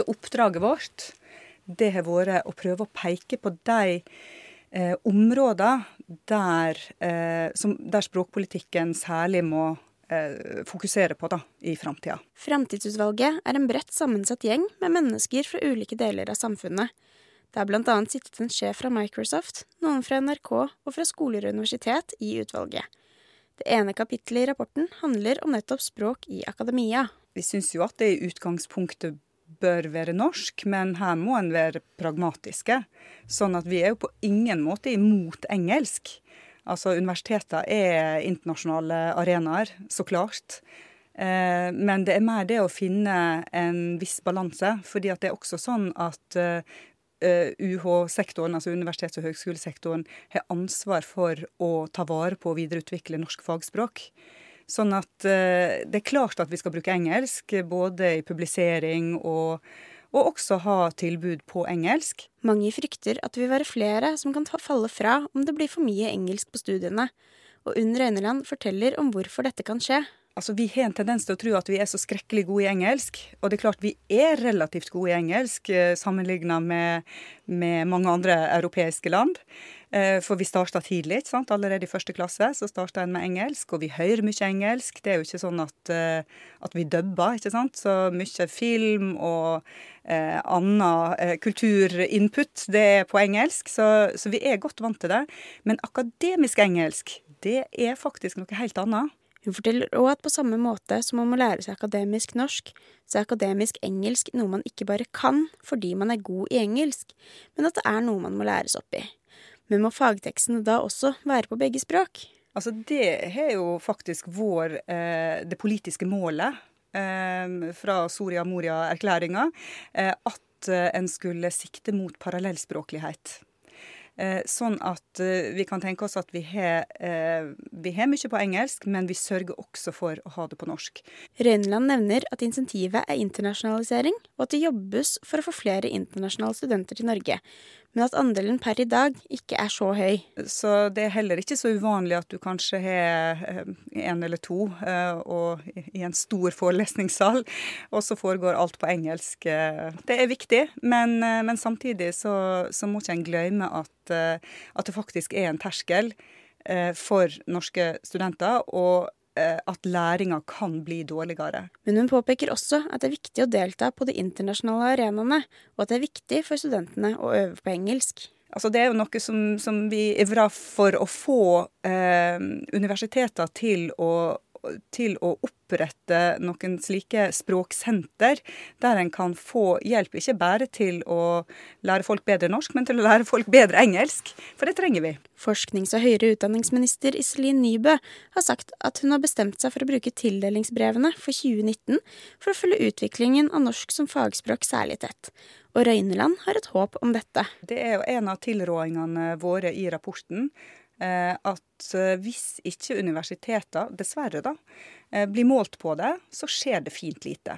Så oppdraget vårt det har vært å prøve å peke på de eh, områder der, eh, som, der språkpolitikken særlig må eh, fokusere på da, i framtida. Framtidsutvalget er en bredt sammensatt gjeng med mennesker fra ulike deler av samfunnet. Det har annet sittet en sjef fra Microsoft, noen fra NRK og fra skoler og universitet i utvalget. Det ene kapittelet i rapporten handler om nettopp språk i akademia. Vi syns jo at det i utgangspunktet bør være norsk, men her må en være pragmatiske. Sånn at vi er jo på ingen måte imot engelsk. Altså Universiteter er internasjonale arenaer, så klart. Eh, men det er mer det å finne en viss balanse. fordi det er også sånn at eh, UH-sektoren, altså universitets- og høgskolesektoren, har ansvar for å ta vare på og videreutvikle norsk fagspråk. Sånn at eh, det er klart at vi skal bruke engelsk, både i publisering og, og også ha tilbud på engelsk. Mange frykter at det vil være flere som kan falle fra om det blir for mye engelsk på studiene. Og Unn Røyneland forteller om hvorfor dette kan skje. Altså, Vi har en tendens til å tro at vi er så skrekkelig gode i engelsk. Og det er klart vi er relativt gode i engelsk sammenligna sammenlignet med, med mange andre europeiske land. Eh, for vi starta tidlig. sant? Allerede i første klasse så starta en med engelsk, og vi hører mye engelsk. Det er jo ikke sånn at, eh, at vi dubber, ikke sant. Så mye film og eh, annen eh, kulturinput, det er på engelsk. Så, så, vi er godt vant til det. Men akademisk engelsk, det er faktisk noe helt annet. Hun forteller òg at på samme måte som man må lære seg akademisk norsk, så er akademisk engelsk noe man ikke bare kan fordi man er god i engelsk, men at det er noe man må læres opp i. Men må fagtekstene da også være på begge språk? Altså Det er jo faktisk vår, eh, det politiske målet eh, fra Soria Moria-erklæringa. Eh, at eh, en skulle sikte mot parallellspråklighet. Eh, sånn at eh, vi kan tenke oss at vi har, vi har mye på engelsk, men vi sørger også for å ha det på norsk. Røyneland nevner at insentivet er internasjonalisering, og at det jobbes for å få flere internasjonale studenter til Norge men at andelen per i dag ikke er så høy. Så det er heller ikke så uvanlig at du kanskje har eh, en eller to eh, og i en stor forelesningssal, og så foregår alt på engelsk. Eh, det er viktig, men, men samtidig så, så må ikke en glemme at, at det faktisk er en terskel for norske studenter. og Eh, at læringa kan bli dårligere. Men hun påpeker også at det er viktig å delta på de internasjonale arenaene, og at det er viktig for studentene å øve på engelsk. Altså det er jo noe som, som vi ivrer for å få eh, universiteter til å til å opprette noen slike språksenter, der en kan få hjelp ikke bare til å lære folk bedre norsk, men til å lære folk bedre engelsk. For det trenger vi. Forsknings- og høyere utdanningsminister Iselin Nybø har sagt at hun har bestemt seg for å bruke tildelingsbrevene for 2019 for å følge utviklingen av norsk som fagspråk særlig tett. Og Røyneland har et håp om dette. Det er jo en av tilrådingene våre i rapporten. Eh, at eh, hvis ikke universiteter, dessverre da, eh, blir målt på det, så skjer det fint lite.